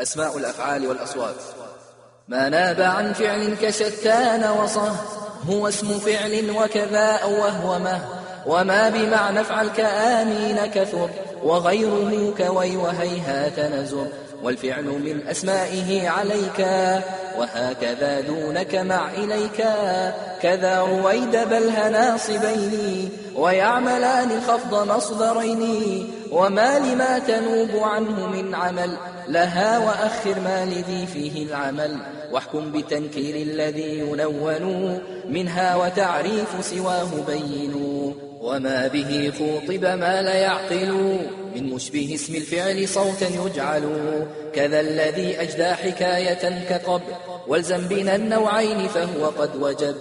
أسماء الأفعال والأصوات. ما ناب عن فعل كشتان وصه هو اسم فعل وكذا أوه ومه وما بمعنى افعل كآمين كثر وغيره كوي وهيهات نزر. والفعل من أسمائه عليك وهكذا دونك مع إليك. كذا رويد بله ناصبين ويعملان الخفض مصدرين. وما لما تنوب عنه من عمل لها وأخر ما لذي فيه العمل. واحكم بتنكير الذي ينون منها وتعريف سواه بينوا وما به خوطب ما لا يعقل من مشبه اسم الفعل صوتا يجعل كذا الذي أجدى حكاية كقب والزم بنا النوعين فهو قد وجب.